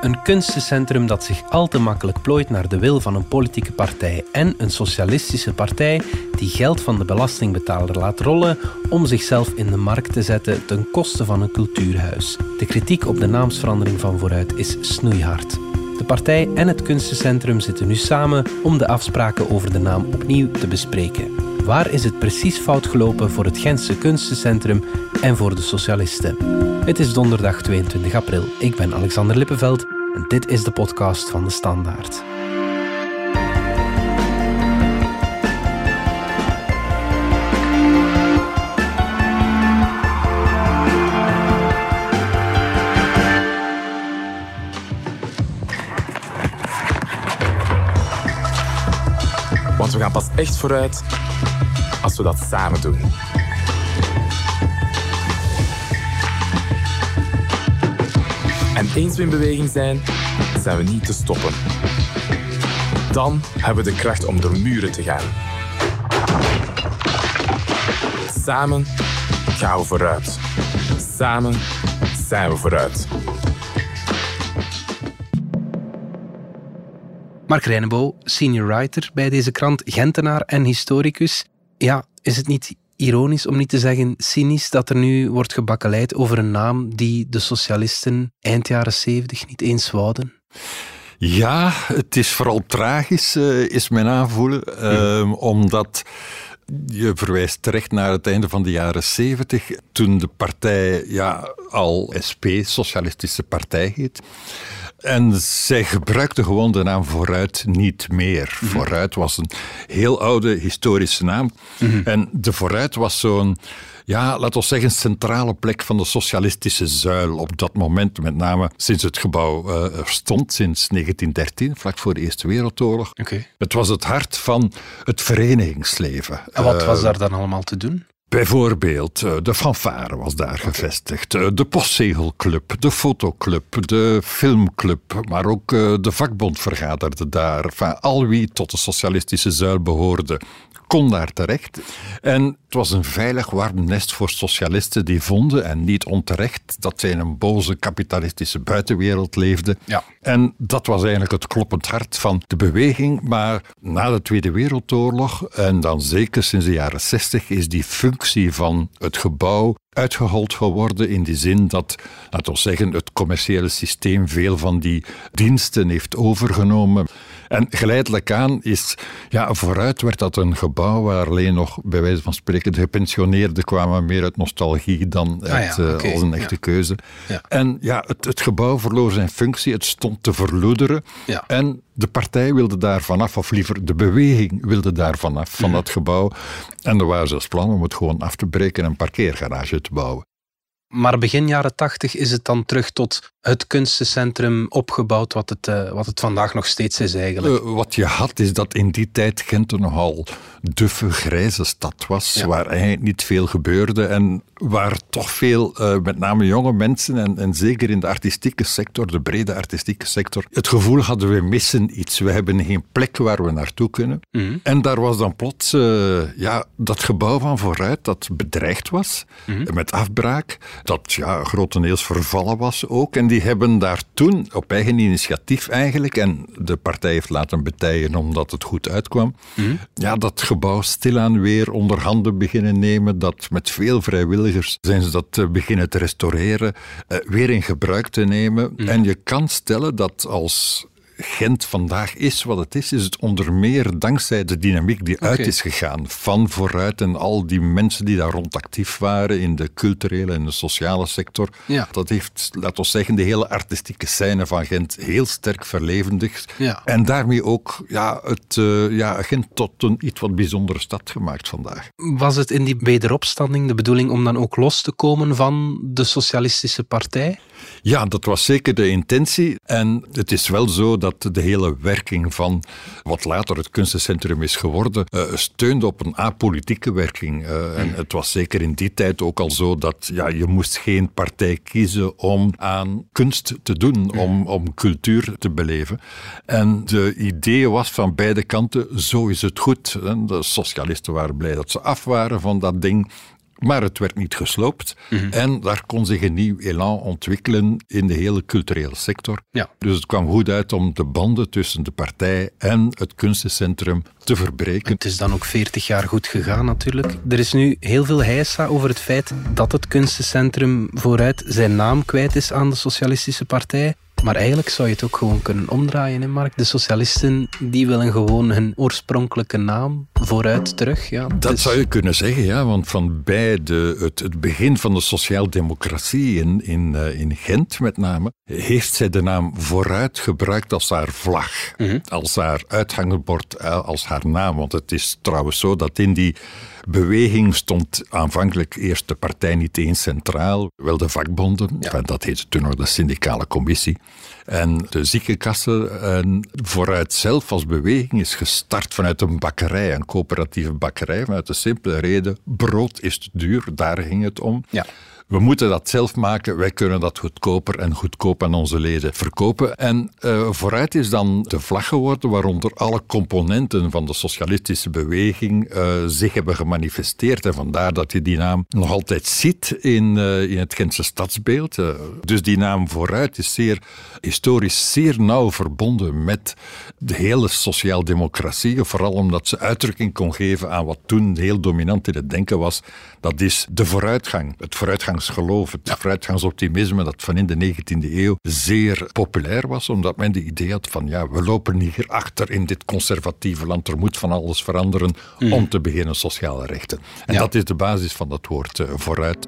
Een kunstencentrum dat zich al te makkelijk plooit naar de wil van een politieke partij en een socialistische partij die geld van de belastingbetaler laat rollen om zichzelf in de markt te zetten ten koste van een cultuurhuis. De kritiek op de naamsverandering van Vooruit is snoeihard. De partij en het kunstencentrum zitten nu samen om de afspraken over de naam opnieuw te bespreken. Waar is het precies fout gelopen voor het Gentse kunstencentrum en voor de socialisten? Het is donderdag 22 april. Ik ben Alexander Lippenveld en dit is de podcast van de Standaard. Want we gaan pas echt vooruit als we dat samen doen. En eens we in beweging zijn, zijn we niet te stoppen. Dan hebben we de kracht om door muren te gaan. Samen gaan we vooruit. Samen zijn we vooruit. Mark Reinebo, senior writer bij deze krant, Gentenaar en historicus. Ja, is het niet ironisch, om niet te zeggen cynisch, dat er nu wordt gebakkeleid over een naam die de socialisten eind jaren zeventig niet eens wouden? Ja, het is vooral tragisch, uh, is mijn aanvoelen. Uh, omdat je verwijst terecht naar het einde van de jaren zeventig, toen de partij ja, al SP, Socialistische Partij heet. En zij gebruikte gewoon de naam Vooruit niet meer. Mm Vooruit was een heel oude historische naam. Mm -hmm. En de Vooruit was zo'n, ja, laten we zeggen, centrale plek van de socialistische zuil op dat moment. Met name sinds het gebouw uh, er stond, sinds 1913, vlak voor de Eerste Wereldoorlog. Okay. Het was het hart van het verenigingsleven. En wat was daar dan allemaal te doen? Bijvoorbeeld, de fanfare was daar gevestigd, de postzegelclub, de fotoclub, de filmclub, maar ook de vakbond vergaderde daar. Enfin, al wie tot de socialistische zuil behoorde, kon daar terecht. En het was een veilig warm nest voor socialisten die vonden, en niet onterecht, dat zij in een boze kapitalistische buitenwereld leefden. Ja. En dat was eigenlijk het kloppend hart van de beweging. Maar na de Tweede Wereldoorlog, en dan zeker sinds de jaren zestig, is die functie van het gebouw uitgehold geworden in die zin dat, laten we zeggen, het commerciële systeem veel van die diensten heeft overgenomen. En geleidelijk aan is, ja, vooruit werd dat een gebouw waar alleen nog, bij wijze van spreken, de gepensioneerden kwamen meer uit nostalgie dan uit, ah ja, okay. uh, als een echte ja. keuze. Ja. En ja, het, het gebouw verloor zijn functie, het stond te verloederen. Ja. En de partij wilde daar vanaf, of liever de beweging wilde daar vanaf, van Mhm. dat gebouw. En er waren zelfs plannen om het gewoon af te breken en een parkeergarage te bouwen. Maar begin jaren tachtig is het dan terug tot het kunstencentrum opgebouwd, wat het, uh, wat het vandaag nog steeds is eigenlijk. Uh, wat je had, is dat in die tijd Gent een nogal duffe, grijze stad was, Ja. waar eigenlijk niet veel gebeurde en waar toch veel, uh, met name jonge mensen en, en zeker in de artistieke sector, de brede artistieke sector, het gevoel hadden we missen iets. We hebben geen plek waar we naartoe kunnen. Mhm. En daar was dan plots ja, dat gebouw van vooruit dat bedreigd was, Mhm. met afbraak, dat ja, grotendeels vervallen was ook. En die hebben daar toen op eigen initiatief eigenlijk, en de partij heeft laten betijen omdat het goed uitkwam, Mhm. ja, dat gebouw stilaan weer onder handen beginnen nemen, dat met veel vrijwilligers zijn ze dat uh, beginnen te restaureren, uh, weer in gebruik te nemen. Mhm. En je kan stellen dat als Gent vandaag is wat het is, is het onder meer dankzij de dynamiek die uit is gegaan. Van vooruit en al die mensen die daar rond actief waren in de culturele en de sociale sector. Ja. Dat heeft, laten we zeggen, de hele artistieke scène van Gent heel sterk verlevendigd. Ja. En daarmee ook ja, het, uh, ja, Gent tot een iets wat bijzondere stad gemaakt vandaag. Was het in die wederopstanding de bedoeling om dan ook los te komen van de Socialistische Partij? Ja, dat was zeker de intentie. En het is wel zo dat de hele werking van wat later het kunstencentrum is geworden, uh, steunde op een apolitieke werking. Uh, en het was zeker in die tijd ook al zo dat ja, je moest geen partij kiezen om aan kunst te doen, om, om cultuur te beleven. En de idee was van beide kanten, zo is het goed. De socialisten waren blij dat ze af waren van dat ding Maar het werd niet gesloopt. Mhm. En daar kon zich een nieuw elan ontwikkelen in de hele culturele sector. Ja. Dus het kwam goed uit om de banden tussen de partij en het kunstencentrum te verbreken. Het is dan ook 40 jaar goed gegaan natuurlijk. Er is nu heel veel heisa over het feit dat het kunstencentrum vooruit zijn naam kwijt is aan de Socialistische Partij. Maar eigenlijk zou je het ook gewoon kunnen omdraaien, hè Mark? De socialisten die willen gewoon hun oorspronkelijke naam vooruit terug. Ja. Dat dus- zou je kunnen zeggen, ja. Want van bij de, het, het begin van de sociaaldemocratie in, in, uh, in Gent met name, heeft zij de naam vooruit gebruikt als haar vlag. Mhm. Als haar uithangbord, eh, als haar naam. Want het is trouwens zo dat in die beweging stond aanvankelijk eerst de partij niet eens centraal, wel de vakbonden, ja. dat heette toen nog de syndicale commissie, en de ziekenkassen. En vooruit zelf als beweging is gestart vanuit een bakkerij, een coöperatieve bakkerij, vanuit de simpele reden, brood is te duur, daar ging het om. Ja we moeten dat zelf maken. Wij kunnen dat goedkoper en goedkoop aan onze leden verkopen. En uh, vooruit is dan de vlag geworden waaronder alle componenten van de socialistische beweging uh, zich hebben gemanifesteerd. En vandaar dat je die naam nog altijd ziet in, uh, in het Gentse stadsbeeld. dus die naam vooruit is zeer historisch zeer nauw verbonden met de hele sociaaldemocratie. Vooral omdat ze uitdrukking kon geven aan wat toen heel dominant in het denken was. Dat is de vooruitgang. Het vooruitgang vooruitgangsgeloof, het ja. vooruitgangsoptimisme dat van in de 19e eeuw zeer populair was, omdat men de idee had van ja, we lopen hier achter in dit conservatieve land, er moet van alles veranderen mm. om te beginnen sociale rechten. En dat is de basis van dat woord uh, vooruit.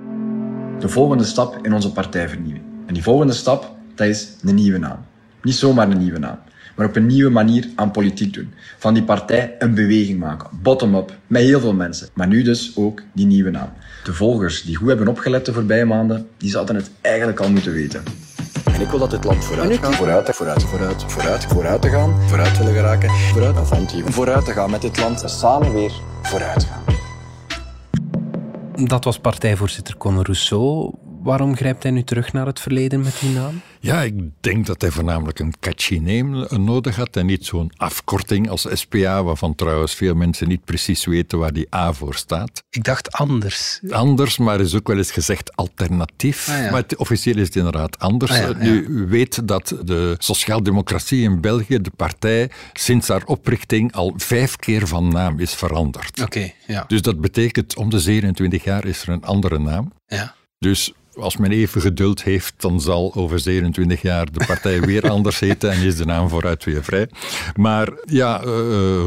De volgende stap in onze partijvernieuwing. En die volgende stap, dat is een nieuwe naam. Niet zomaar een nieuwe naam maar op een nieuwe manier aan politiek doen. Van die partij een beweging maken, bottom-up, met heel veel mensen. Maar nu dus ook die nieuwe naam. De volgers die goed hebben opgelet de voorbije maanden, die zouden het eigenlijk al moeten weten. En ik wil dat dit land vooruit gaat. Vooruit, vooruit, vooruit, vooruit, vooruit te gaan. Vooruit willen geraken. Vooruit, vooruit te gaan met dit land. Samen weer vooruit gaan. Dat was partijvoorzitter Conor Rousseau. Waarom grijpt hij nu terug naar het verleden met die naam? Ja, ik denk dat hij voornamelijk een catchy name nodig had en niet zo'n afkorting als SPA, waarvan trouwens veel mensen niet precies weten waar die A voor staat. Ik dacht anders. Anders, maar is ook wel eens gezegd alternatief. Ah, maar het, officieel is het inderdaad anders. Ah, nu weet dat de sociaaldemocratie in België, de partij, sinds haar oprichting al vijf keer van naam is veranderd. Oké, ja. Dus dat betekent om de 27 jaar is er een andere naam. Ja. Dus als men even geduld heeft, dan zal over 27 jaar de partij weer anders heten en is de naam vooruit weer vrij. Maar ja, uh,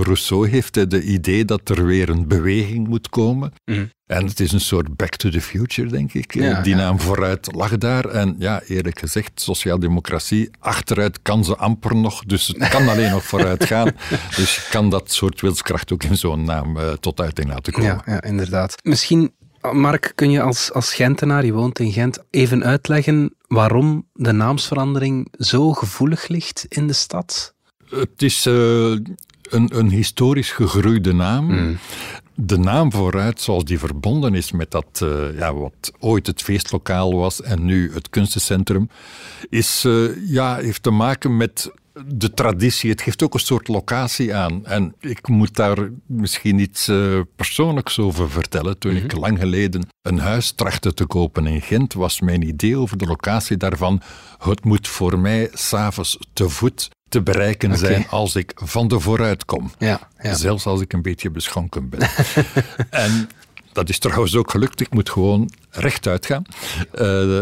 Rousseau heeft het idee dat er weer een beweging moet komen. Mhm. En het is een soort back to the future, denk ik. die naam vooruit lag daar. En ja, eerlijk gezegd, sociaaldemocratie, achteruit kan ze amper nog. Dus het kan alleen nog vooruit gaan. Dus je kan dat soort wilskracht ook in zo'n naam uh, tot uiting laten komen. Ja, ja, inderdaad. Misschien Mark, kun je als, als Gentenaar, je woont in Gent, even uitleggen waarom de naamsverandering zo gevoelig ligt in de stad? Het is uh, een, een historisch gegroeide naam. Hmm. De naam vooruit, zoals die verbonden is met dat uh, ja, wat ooit het feestlokaal was en nu het kunstencentrum, is, uh, ja, heeft te maken met de traditie, het geeft ook een soort locatie aan. En ik moet daar misschien iets uh, persoonlijks over vertellen. Toen ik mhm. lang geleden een huis trachtte te kopen in Gent, was mijn idee over de locatie daarvan: het moet voor mij s'avonds te voet te bereiken zijn als ik van de vooruit kom. Ja, ja. Zelfs als ik een beetje beschonken ben. en dat is trouwens ook gelukt. Ik moet gewoon rechtuit gaan. Uh, uh,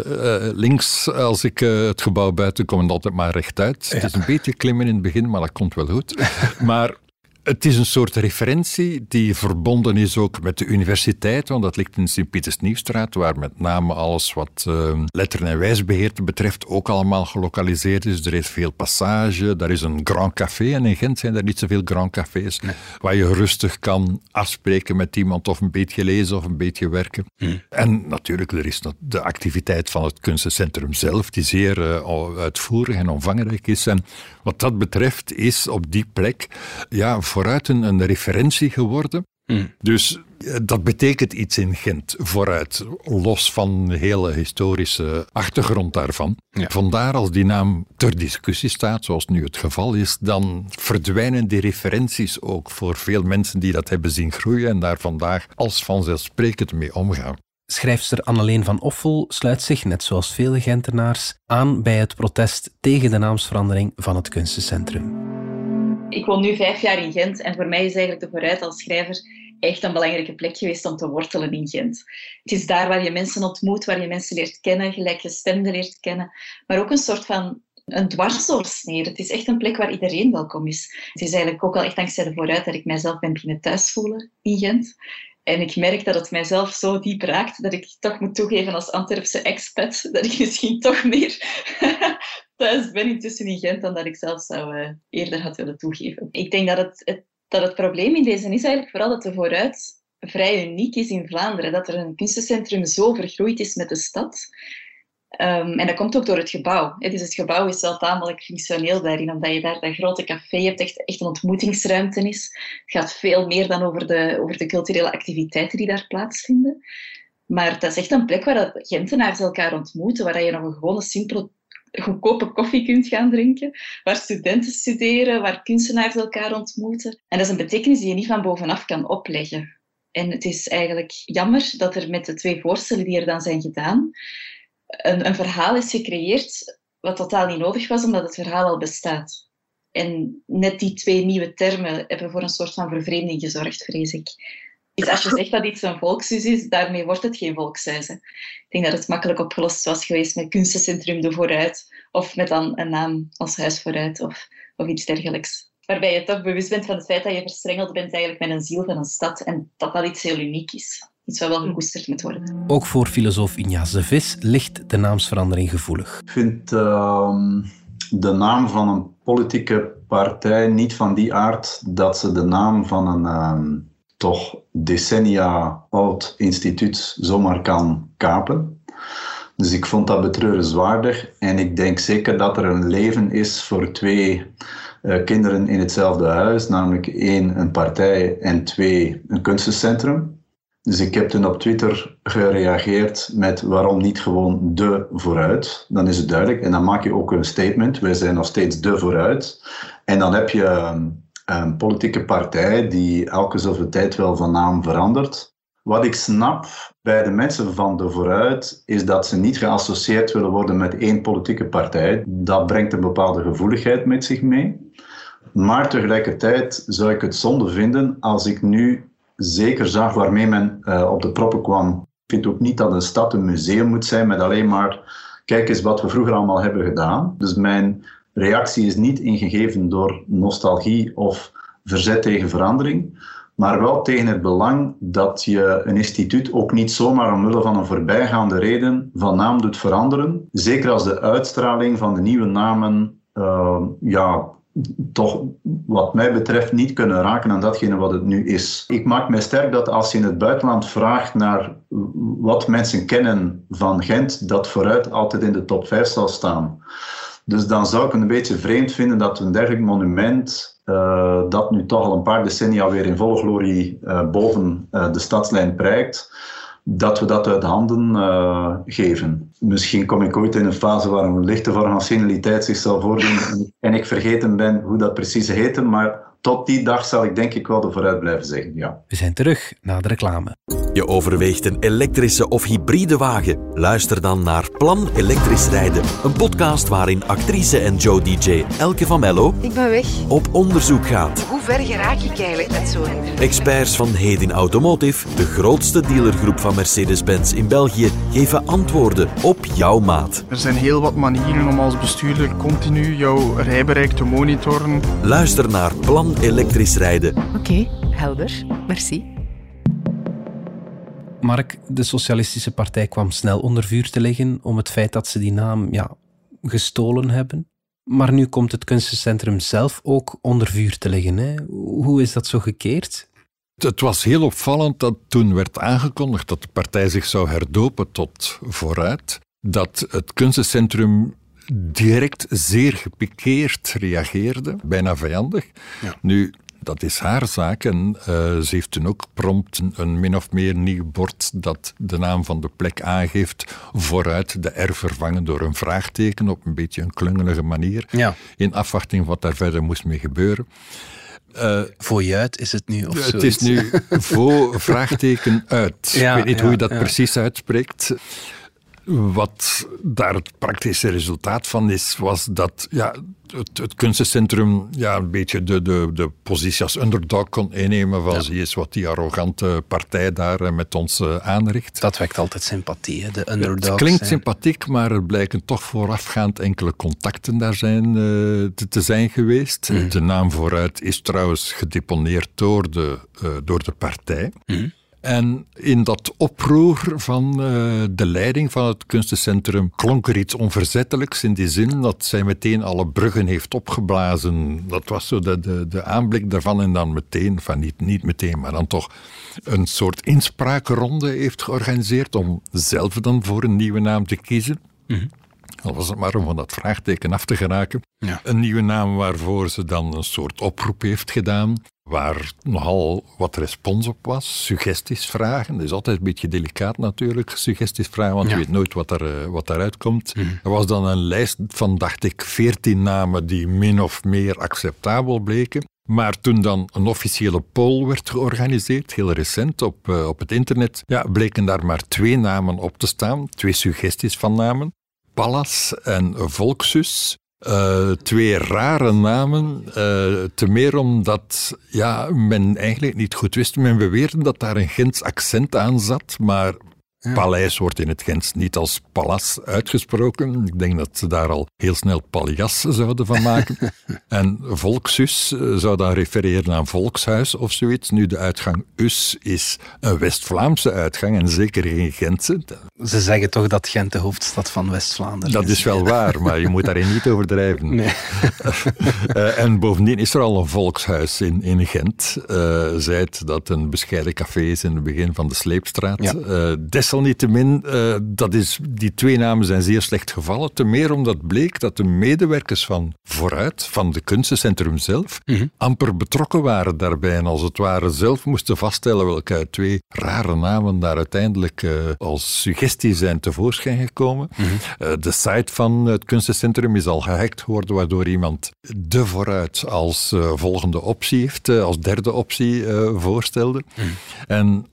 links, als ik uh, het gebouw buiten kom, altijd maar rechtuit. Het is een beetje klimmen in het begin, maar dat komt wel goed. maar het is een soort referentie die verbonden is ook met de universiteit, want dat ligt in Sint-Pieters-Nieuwstraat, waar met name alles wat uh, letteren- en wijsbeheer betreft ook allemaal gelokaliseerd is. Er is veel passage, daar is een Grand Café en in Gent zijn er niet zoveel Grand Cafés, waar je rustig kan afspreken met iemand of een beetje lezen of een beetje werken. Hmm. En natuurlijk, er is de activiteit van het kunstencentrum zelf, die zeer uh, uitvoerig en omvangrijk is. En wat dat betreft is op die plek ja, vooruit een, een referentie geworden. Hmm. Dus eh, dat betekent iets in Gent vooruit, los van de hele historische achtergrond daarvan. Vandaar als die naam ter discussie staat, zoals nu het geval is, dan verdwijnen die referenties ook voor veel mensen die dat hebben zien groeien en daar vandaag als vanzelfsprekend mee omgaan. Schrijfster Anneleen van Offel sluit zich, net zoals vele Gentenaars, aan bij het protest tegen de naamsverandering van het kunstencentrum. Ik woon nu vijf jaar in Gent en voor mij is eigenlijk de vooruit als schrijver echt een belangrijke plek geweest om te wortelen in Gent. Het is daar waar je mensen ontmoet, waar je mensen leert kennen, gelijkgestemden leert kennen, maar ook een soort van een dwarsdoorsnede. Het is echt een plek waar iedereen welkom is. Het is eigenlijk ook wel echt dankzij de vooruit dat ik mijzelf ben beginnen thuis voelen in Gent. En ik merk dat het mijzelf zo diep raakt dat ik toch moet toegeven als Antwerpse expat dat ik misschien toch meer thuis ben intussen in Gent dan dat ik zelf zou uh, eerder had willen toegeven. Ik denk dat het, het, dat het probleem in deze is eigenlijk vooral dat de vooruit vrij uniek is in Vlaanderen. Dat er een kunstencentrum zo vergroeid is met de stad Um, en dat komt ook door het gebouw. Dus het gebouw is wel tamelijk functioneel daarin, omdat je daar dat grote café hebt, echt, echt een ontmoetingsruimte is. Het gaat veel meer dan over de, over de culturele activiteiten die daar plaatsvinden. Maar dat is echt een plek waar dat Gentenaars elkaar ontmoeten, waar je nog een gewone simpele goedkope koffie kunt gaan drinken, waar studenten studeren, waar kunstenaars elkaar ontmoeten. En dat is een betekenis die je niet van bovenaf kan opleggen. En het is eigenlijk jammer dat er met de twee voorstellen die er dan zijn gedaan, een, een verhaal is gecreëerd wat totaal niet nodig was, omdat het verhaal al bestaat. En net die twee nieuwe termen hebben voor een soort van vervreemding gezorgd, vrees ik. Dus als je zegt dat iets een volkshuis is, daarmee wordt het geen volkshuis. Ik denk dat het makkelijk opgelost was geweest met Kunstencentrum de Vooruit, of met dan een naam als Huis Vooruit, of, of iets dergelijks. Waarbij je toch bewust bent van het feit dat je verstrengeld bent eigenlijk met een ziel van een stad en dat dat iets heel uniek is iets wat wel gekoesterd moet worden. Ook voor filosoof Injas de Vis ligt de naamsverandering gevoelig. Ik vind uh, de naam van een politieke partij niet van die aard dat ze de naam van een uh, toch decennia oud instituut zomaar kan kapen. Dus ik vond dat betreurenswaardig en ik denk zeker dat er een leven is voor twee uh, kinderen in hetzelfde huis, namelijk één een partij en twee een kunstencentrum. Dus ik heb toen op Twitter gereageerd met waarom niet gewoon de vooruit. Dan is het duidelijk. En dan maak je ook een statement. Wij zijn nog steeds de vooruit. En dan heb je een, een politieke partij die elke zoveel tijd wel van naam verandert. Wat ik snap bij de mensen van de vooruit is dat ze niet geassocieerd willen worden met één politieke partij. Dat brengt een bepaalde gevoeligheid met zich mee. Maar tegelijkertijd zou ik het zonde vinden als ik nu zeker zag waarmee men uh, op de proppen kwam. Ik vind ook niet dat een stad een museum moet zijn met alleen maar kijk eens wat we vroeger allemaal hebben gedaan. Dus mijn reactie is niet ingegeven door nostalgie of verzet tegen verandering, maar wel tegen het belang dat je een instituut ook niet zomaar omwille van een voorbijgaande reden van naam doet veranderen. Zeker als de uitstraling van de nieuwe namen uh, ja, toch wat mij betreft niet kunnen raken aan datgene wat het nu is. Ik maak mij sterk dat als je in het buitenland vraagt naar wat mensen kennen van Gent, dat vooruit altijd in de top 5 zal staan. Dus dan zou ik een beetje vreemd vinden dat een dergelijk monument, uh, dat nu toch al een paar decennia weer in volle glorie uh, boven uh, de stadslijn prijkt, dat we dat uit handen uh, geven. Misschien kom ik ooit in een fase waar een lichte vorm van seniliteit zich zal voordoen en ik vergeten ben hoe dat precies heette, maar tot die dag zal ik denk ik wel de vooruit blijven zeggen, ja. We zijn terug na de reclame. Je overweegt een elektrische of hybride wagen? Luister dan naar Plan Elektrisch Rijden. Een podcast waarin actrice en Joe DJ Elke van Mello... Ik ben weg. ...op onderzoek gaat. Hoe ver geraak ik eigenlijk met zo'n... Experts van Hedin Automotive, de grootste dealergroep van Mercedes-Benz in België, geven antwoorden op jouw maat. Er zijn heel wat manieren om als bestuurder continu jouw rijbereik te monitoren. Luister naar Plan elektrisch rijden. Oké, okay, helder. Merci. Mark, de Socialistische Partij kwam snel onder vuur te liggen om het feit dat ze die naam ja, gestolen hebben. Maar nu komt het kunstencentrum zelf ook onder vuur te liggen. Hè? Hoe is dat zo gekeerd? Het was heel opvallend dat toen werd aangekondigd dat de partij zich zou herdopen tot vooruit, dat het kunstencentrum direct zeer gepikeerd reageerde, bijna vijandig. Ja. Nu, dat is haar zaak en uh, ze heeft toen ook prompt een min of meer nieuw bord dat de naam van de plek aangeeft vooruit de R vervangen door een vraagteken op een beetje een klungelige manier. Ja. In afwachting wat daar verder moest mee gebeuren. Uh, voor je uit is het nu? Of het is nu voor vraagteken uit. Ik weet niet hoe je dat precies uitspreekt. Wat daar het praktische resultaat van is, was dat ja, het, het kunstencentrum ja, een beetje de, de, de positie als underdog kon innemen. Van zie eens wat die arrogante partij daar eh, met ons uh, aanricht. Dat wekt altijd sympathie, hè? de underdogs. Het klinkt sympathiek, maar er blijken toch voorafgaand enkele contacten daar zijn, uh, te, te, zijn geweest. Mhm. De naam vooruit is trouwens gedeponeerd door de, door de partij. Mm. En in dat oproer van uh, de leiding van het kunstencentrum klonk er iets onverzettelijks in die zin dat zij meteen alle bruggen heeft opgeblazen. Dat was zo de, de, de aanblik daarvan en dan meteen, van niet, niet meteen, maar dan toch een soort inspraakronde heeft georganiseerd om zelf dan voor een nieuwe naam te kiezen. Mm Al was het maar om van dat vraagteken af te geraken. Ja. Een nieuwe naam waarvoor ze dan een soort oproep heeft gedaan waar nogal wat respons op was. Suggesties vragen. Dat is altijd een beetje delicaat natuurlijk, suggesties vragen, want je weet nooit wat, er, eh, wat daaruit komt. Mhm. Er was dan een lijst van, dacht ik, veertien namen die min of meer acceptabel bleken. Maar toen dan een officiële poll werd georganiseerd, heel recent op, uh, op het internet, ja, bleken daar maar twee namen op te staan, twee suggesties van namen. Pallas en Volksus. Uh, twee rare namen, uh, te meer omdat ja, men eigenlijk niet goed wist. Men beweerde dat daar een Gens accent aan zat, maar Paleis wordt in het Gens niet als palas uitgesproken. Ik denk dat ze daar al heel snel paljas zouden van maken. en volkshus eh, zou dan refereren aan volkshuis of zoiets. Nu, de uitgang us is een West-Vlaamse uitgang en zeker geen Gentse. Ze zeggen toch dat Gent de hoofdstad van West-Vlaanderen is. Dat is wel waar, maar je moet daarin niet overdrijven. Nee. uh, en bovendien is er al een volkshuis in, in Gent. Uh, zijt dat een bescheiden café is in het begin van de Sleepstraat. Ja. Uh, desalniettemin, uh, dat is, die twee namen zijn zeer slecht gevallen. Te meer omdat bleek dat de medewerkers van Vooruit, van de kunstencentrum zelf, mhm. amper betrokken waren daarbij. En als het ware zelf moesten vaststellen welke twee rare namen daar uiteindelijk uh, als suggestie zijn tevoorschijn gekomen. Mhm. uh, de site van het kunstencentrum is al gehackt geworden, waardoor iemand de Vooruit als volgende optie heeft, als derde optie voorstelde. Mhm. En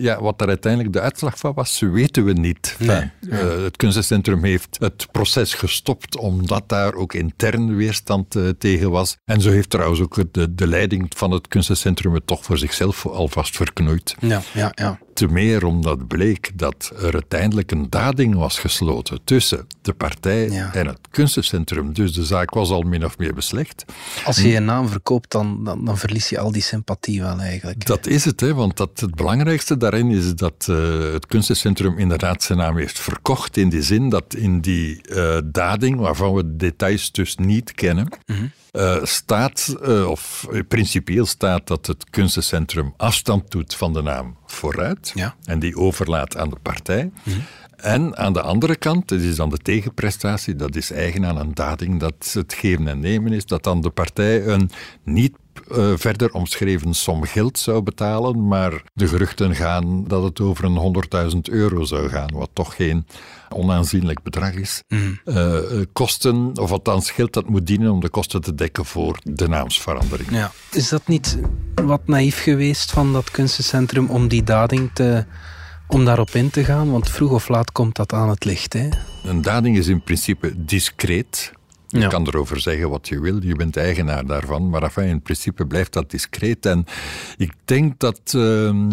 ja, wat daar uiteindelijk de uitslag van was, weten we niet. Nee, uh, het kunstencentrum heeft het proces gestopt omdat daar ook intern weerstand uh, tegen was. En zo heeft trouwens ook de, de leiding van het kunstencentrum het toch voor zichzelf alvast verknoeid. Ja, ja, ja te meer omdat bleek dat er uiteindelijk een dading was gesloten tussen de partij en het kunstencentrum. Dus de zaak was al min of meer beslecht. Als je je naam verkoopt, dan, dan, dan verlies je al die sympathie wel eigenlijk. Dat is het, hè, want dat, het belangrijkste daarin is dat uh, het kunstencentrum inderdaad zijn naam heeft verkocht. In die zin dat in die uh, dading, waarvan we de details dus niet kennen, mhm. Uh, staat, of principieel staat dat het kunstencentrum afstand doet van de naam vooruit ja. en die overlaat aan de partij. Mhm. En aan de andere kant, dat is dan de tegenprestatie, dat is eigen aan een dading dat het geven en nemen is, dat dan de partij een niet uh, verder omschreven som geld zou betalen, maar de geruchten gaan dat het over een 100.000 euro zou gaan, wat toch geen onaanzienlijk bedrag is. Mm. Uh, kosten, of althans geld dat moet dienen om de kosten te dekken voor de naamsverandering. Ja. Is dat niet wat naïef geweest van dat kunstencentrum om die dading te om daarop in te gaan? Want vroeg of laat komt dat aan het licht. Hè? Een dading is in principe discreet. Je kan erover zeggen wat je wil, je bent eigenaar daarvan, maar enfin, in principe blijft dat discreet. En ik denk dat uh,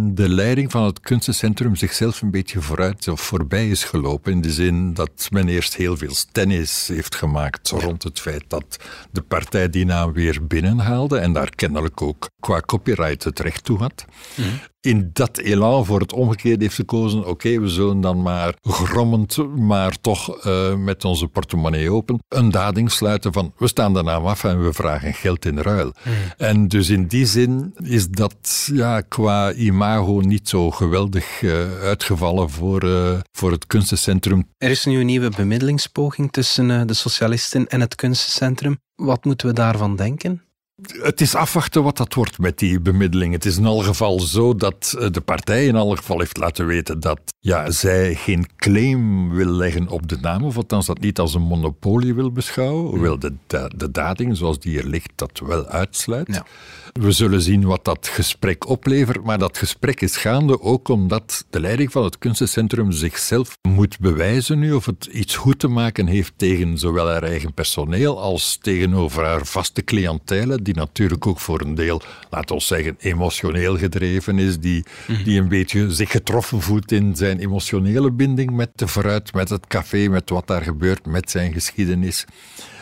de leiding van het kunstencentrum zichzelf een beetje vooruit of voorbij is gelopen. In de zin dat men eerst heel veel tennis heeft gemaakt rond het feit dat de partij die naam weer binnenhaalde en daar kennelijk ook qua copyright het recht toe had. Mhm in dat elan voor het omgekeerde heeft gekozen. Oké, we zullen dan maar grommend, maar toch uh, met onze portemonnee open, een dading sluiten van we staan de naam af en we vragen geld in ruil. En dus in die zin is dat ja, qua imago niet zo geweldig uh, uitgevallen voor, uh, voor het kunstencentrum. Er is nu een nieuwe bemiddelingspoging tussen de socialisten en het kunstencentrum. Wat moeten we daarvan denken? Het is afwachten wat dat wordt met die bemiddeling. Het is in alle geval zo dat eh, de partij in alle geval heeft laten weten dat ja, zij geen claim wil leggen op de naam, of althans dat niet als een monopolie wil beschouwen, hoewel de, de, de dading zoals die er ligt dat wel uitsluit. Ja. We zullen zien wat dat gesprek oplevert, maar dat gesprek is gaande ook omdat de leiding van het kunstencentrum zichzelf moet bewijzen nu of het iets goed te maken heeft tegen zowel haar eigen personeel als tegenover haar vaste cliëntele, die natuurlijk ook voor een deel, laten we zeggen, emotioneel gedreven is, die, die een beetje zich getroffen voelt in zijn emotionele binding met de vooruit, met het café, met wat daar gebeurt, met zijn geschiedenis.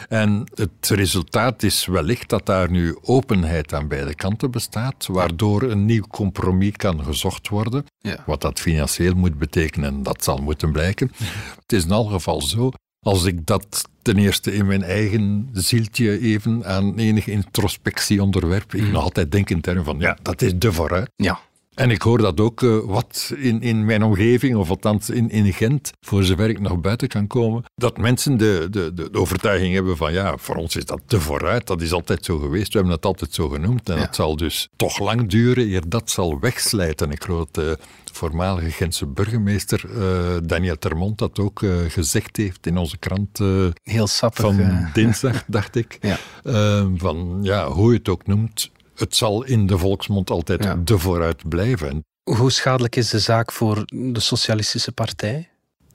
En het resultaat is wellicht dat daar nu openheid aan beide kanten bestaat, waardoor een nieuw compromis kan gezocht worden. Ja. Wat dat financieel moet betekenen, dat zal moeten blijken. Het is in elk geval zo, als ik dat ten eerste in mijn eigen zieltje even aan enige introspectie onderwerp, ik nog altijd denk in termen van, ja, dat is de vooruit. Ja. En ik hoor dat ook eh, wat in, in mijn omgeving, of althans in, in Gent, voor zover ik nog buiten kan komen, dat mensen de, de, de, overtuiging hebben van ja, voor ons is dat te vooruit, dat is altijd zo geweest, we hebben het altijd zo genoemd en Ja. het zal dus toch lang duren eer dat zal wegslijten. Ik geloof dat de voormalige Gentse burgemeester eh, Daniel Termont dat ook eh, gezegd heeft in onze krant Heel sappig. van dinsdag, dacht ik. Ja. Van ja, hoe je het ook noemt, het zal in de volksmond altijd Ja. de vooruit blijven. Hoe schadelijk is de zaak voor de Socialistische Partij?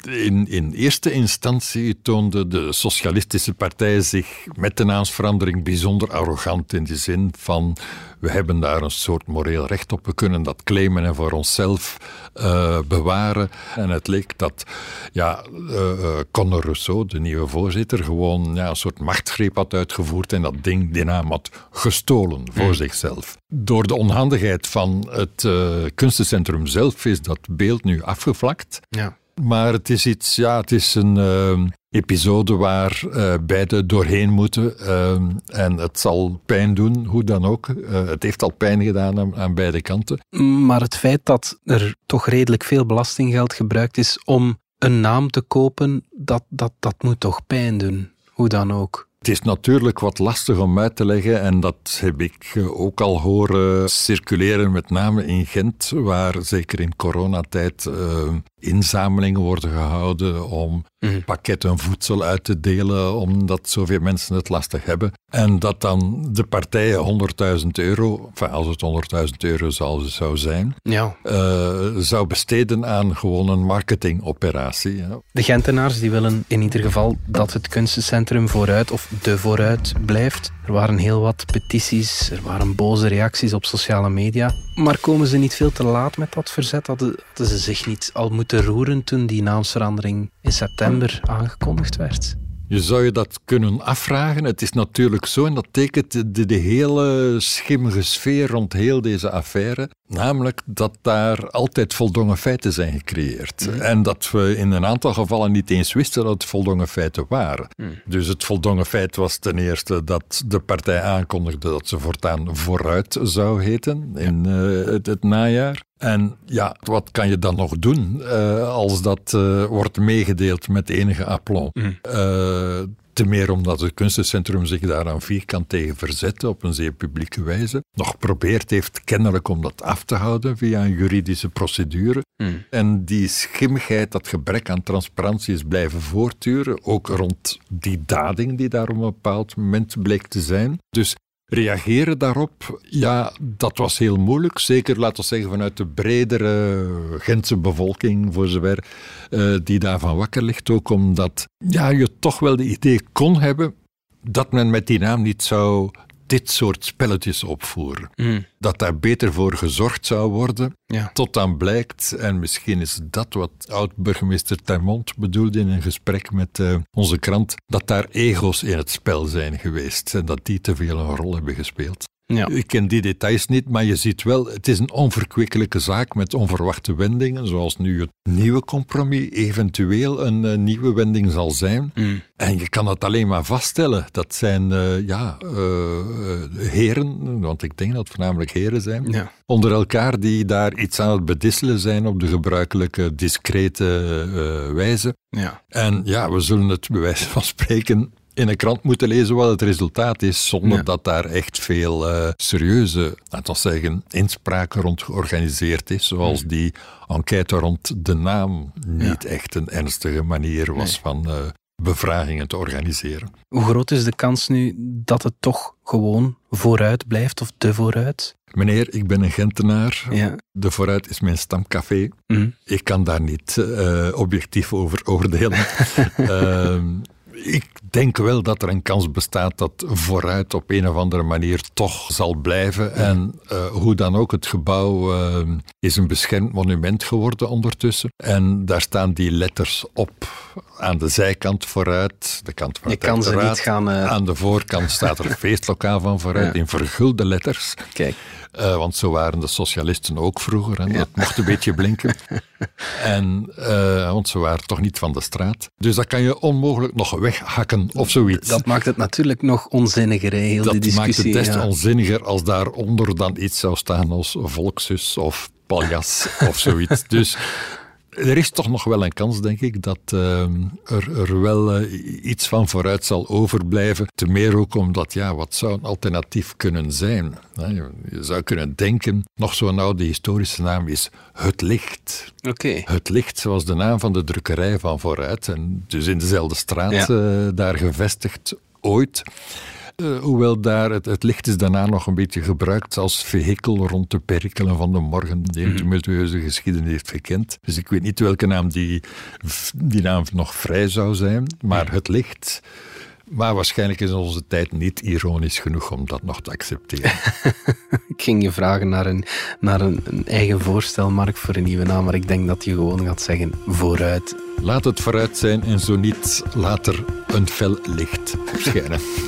In, in eerste instantie toonde de Socialistische Partij zich met de naamsverandering bijzonder arrogant in de zin van we hebben daar een soort moreel recht op, we kunnen dat claimen en voor onszelf eh, bewaren. En het leek dat ja, eh, Conor Rousseau, de nieuwe voorzitter, gewoon ja, een soort machtsgreep had uitgevoerd en dat ding, die naam had gestolen voor zichzelf. Door de onhandigheid van het kunstencentrum zelf is dat beeld nu afgevlakt. Ja. Maar het is iets, ja, het is een ehm, episode waar eh beide doorheen moeten. ehm, en het zal pijn doen, hoe dan ook. Eh, het heeft al pijn gedaan aan, aan beide kanten. Maar het feit dat er toch redelijk veel belastinggeld gebruikt is om een naam te kopen, dat, dat, dat moet toch pijn doen. Hoe dan ook. Het is natuurlijk wat lastig om uit te leggen en dat heb ik eh, ook al horen circuleren, met name in Gent, waar zeker in coronatijd eh, inzamelingen worden gehouden om Mhm. pakketten voedsel uit te delen, omdat zoveel mensen het lastig hebben. En dat dan de partijen 100.000 euro, enfin, als het 100.000 euro zou, zou zijn, Ja. eh, zou besteden aan gewoon een marketingoperatie. Ja. De Gentenaars die willen in ieder geval dat het kunstencentrum vooruit of de vooruit blijft. Er waren heel wat petities, er waren boze reacties op sociale media. Maar komen ze niet veel te laat met dat verzet? Hadden, hadden ze zich niet al moeten roeren toen die naamsverandering in september aangekondigd werd? Je zou je dat kunnen afvragen. Het is natuurlijk zo, en dat tekent de, de hele schimmige sfeer rond heel deze affaire. Namelijk dat daar altijd voldongen feiten zijn gecreëerd. En dat we in een aantal gevallen niet eens wisten dat het voldongen feiten waren. Dus het voldongen feit was ten eerste dat de partij aankondigde dat ze voortaan vooruit zou heten in eh, het, het najaar. En ja, wat kan je dan nog doen eh, als dat eh, wordt meegedeeld met enige aplomb? Eh, te meer omdat het kunstencentrum zich daaraan vierkant tegen verzette op een zeer publieke wijze. Nog probeert heeft kennelijk om dat af te houden via een juridische procedure. En die schimmigheid, dat gebrek aan transparantie is blijven voortduren. Ook rond die dading die daar op een bepaald moment bleek te zijn. Dus reageren daarop, ja, dat was heel moeilijk. Zeker, laten we zeggen, vanuit de bredere Gentse bevolking, voor zover eh, die daarvan wakker ligt. Ook omdat ja, je toch wel de idee kon hebben dat men met die naam niet zou dit soort spelletjes opvoeren. Dat daar beter voor gezorgd zou worden, Ja. tot dan blijkt, en misschien is dat wat oud-burgemeester Termont bedoelde in een gesprek met eh, onze krant, dat daar ego's in het spel zijn geweest en dat die te veel een rol hebben gespeeld. Ja. Ik ken die details niet, maar je ziet wel, het is een onverkwikkelijke zaak met onverwachte wendingen, zoals nu het nieuwe compromis eventueel een eh, nieuwe wending zal zijn. En je kan het alleen maar vaststellen. Dat zijn eh, ja, eh, heren, want ik denk dat het voornamelijk heren zijn, Ja. onder elkaar die daar iets aan het bedisselen zijn op de gebruikelijke discrete wijze. Ja. En ja, we zullen het bij wijze van spreken in een krant moeten lezen wat het resultaat is, zonder dat daar echt veel uh, serieuze, laten we zeggen, inspraak rond georganiseerd is, zoals hmm. die enquête rond de naam niet echt een ernstige manier was van uh, bevragingen te organiseren. Hoe groot is de kans nu dat het toch gewoon vooruit blijft of de vooruit? Meneer, ik ben een Gentenaar. Ja. De vooruit is mijn stamcafé. Mhm. Ik kan daar niet uh, objectief over oordelen. uh, ik denk wel dat er een kans bestaat dat vooruit op een of andere manier toch zal blijven. En uh, hoe dan ook, het gebouw uh, is een beschermd monument geworden ondertussen. En daar staan die letters op. Aan de zijkant vooruit, de kant van Je kan ze niet gaan... Uh... Aan de voorkant staat er feestlokaal van vooruit in vergulde letters. Kijk. Uh, want zo waren de socialisten ook vroeger. En dat mocht een beetje blinken. En, uh, want ze waren toch niet van de straat. Dus dat kan je onmogelijk nog weghakken of zoiets. Dat maakt het natuurlijk nog onzinniger, heel dat die discussie. Dat maakt het des onzinniger als daaronder dan iets zou staan als volksus of paljas of zoiets. Dus er is toch nog wel een kans, denk ik, dat ehm, er, er, wel eh, iets van vooruit zal overblijven. Te meer ook omdat, ja, wat zou een alternatief kunnen zijn? Je, zou kunnen denken, nog zo'n oude historische naam is Het Licht. Oké. Het Licht, zoals de naam van de drukkerij van vooruit. En dus in dezelfde straat uh, daar gevestigd ooit. Uh, hoewel daar het, het, licht is daarna nog een beetje gebruikt als vehikel rond de perikelen van de morgen, die een mhm. tumultueuze geschiedenis heeft gekend. Dus ik weet niet welke naam die, die naam nog vrij zou zijn, maar mhm. het licht maar waarschijnlijk is onze tijd niet ironisch genoeg om dat nog te accepteren. ik ging je vragen naar, een, naar een, een, eigen voorstel, Mark, voor een nieuwe naam, maar ik denk dat je gewoon gaat zeggen vooruit. Laat het vooruit zijn en zo niet later een fel licht schijnen.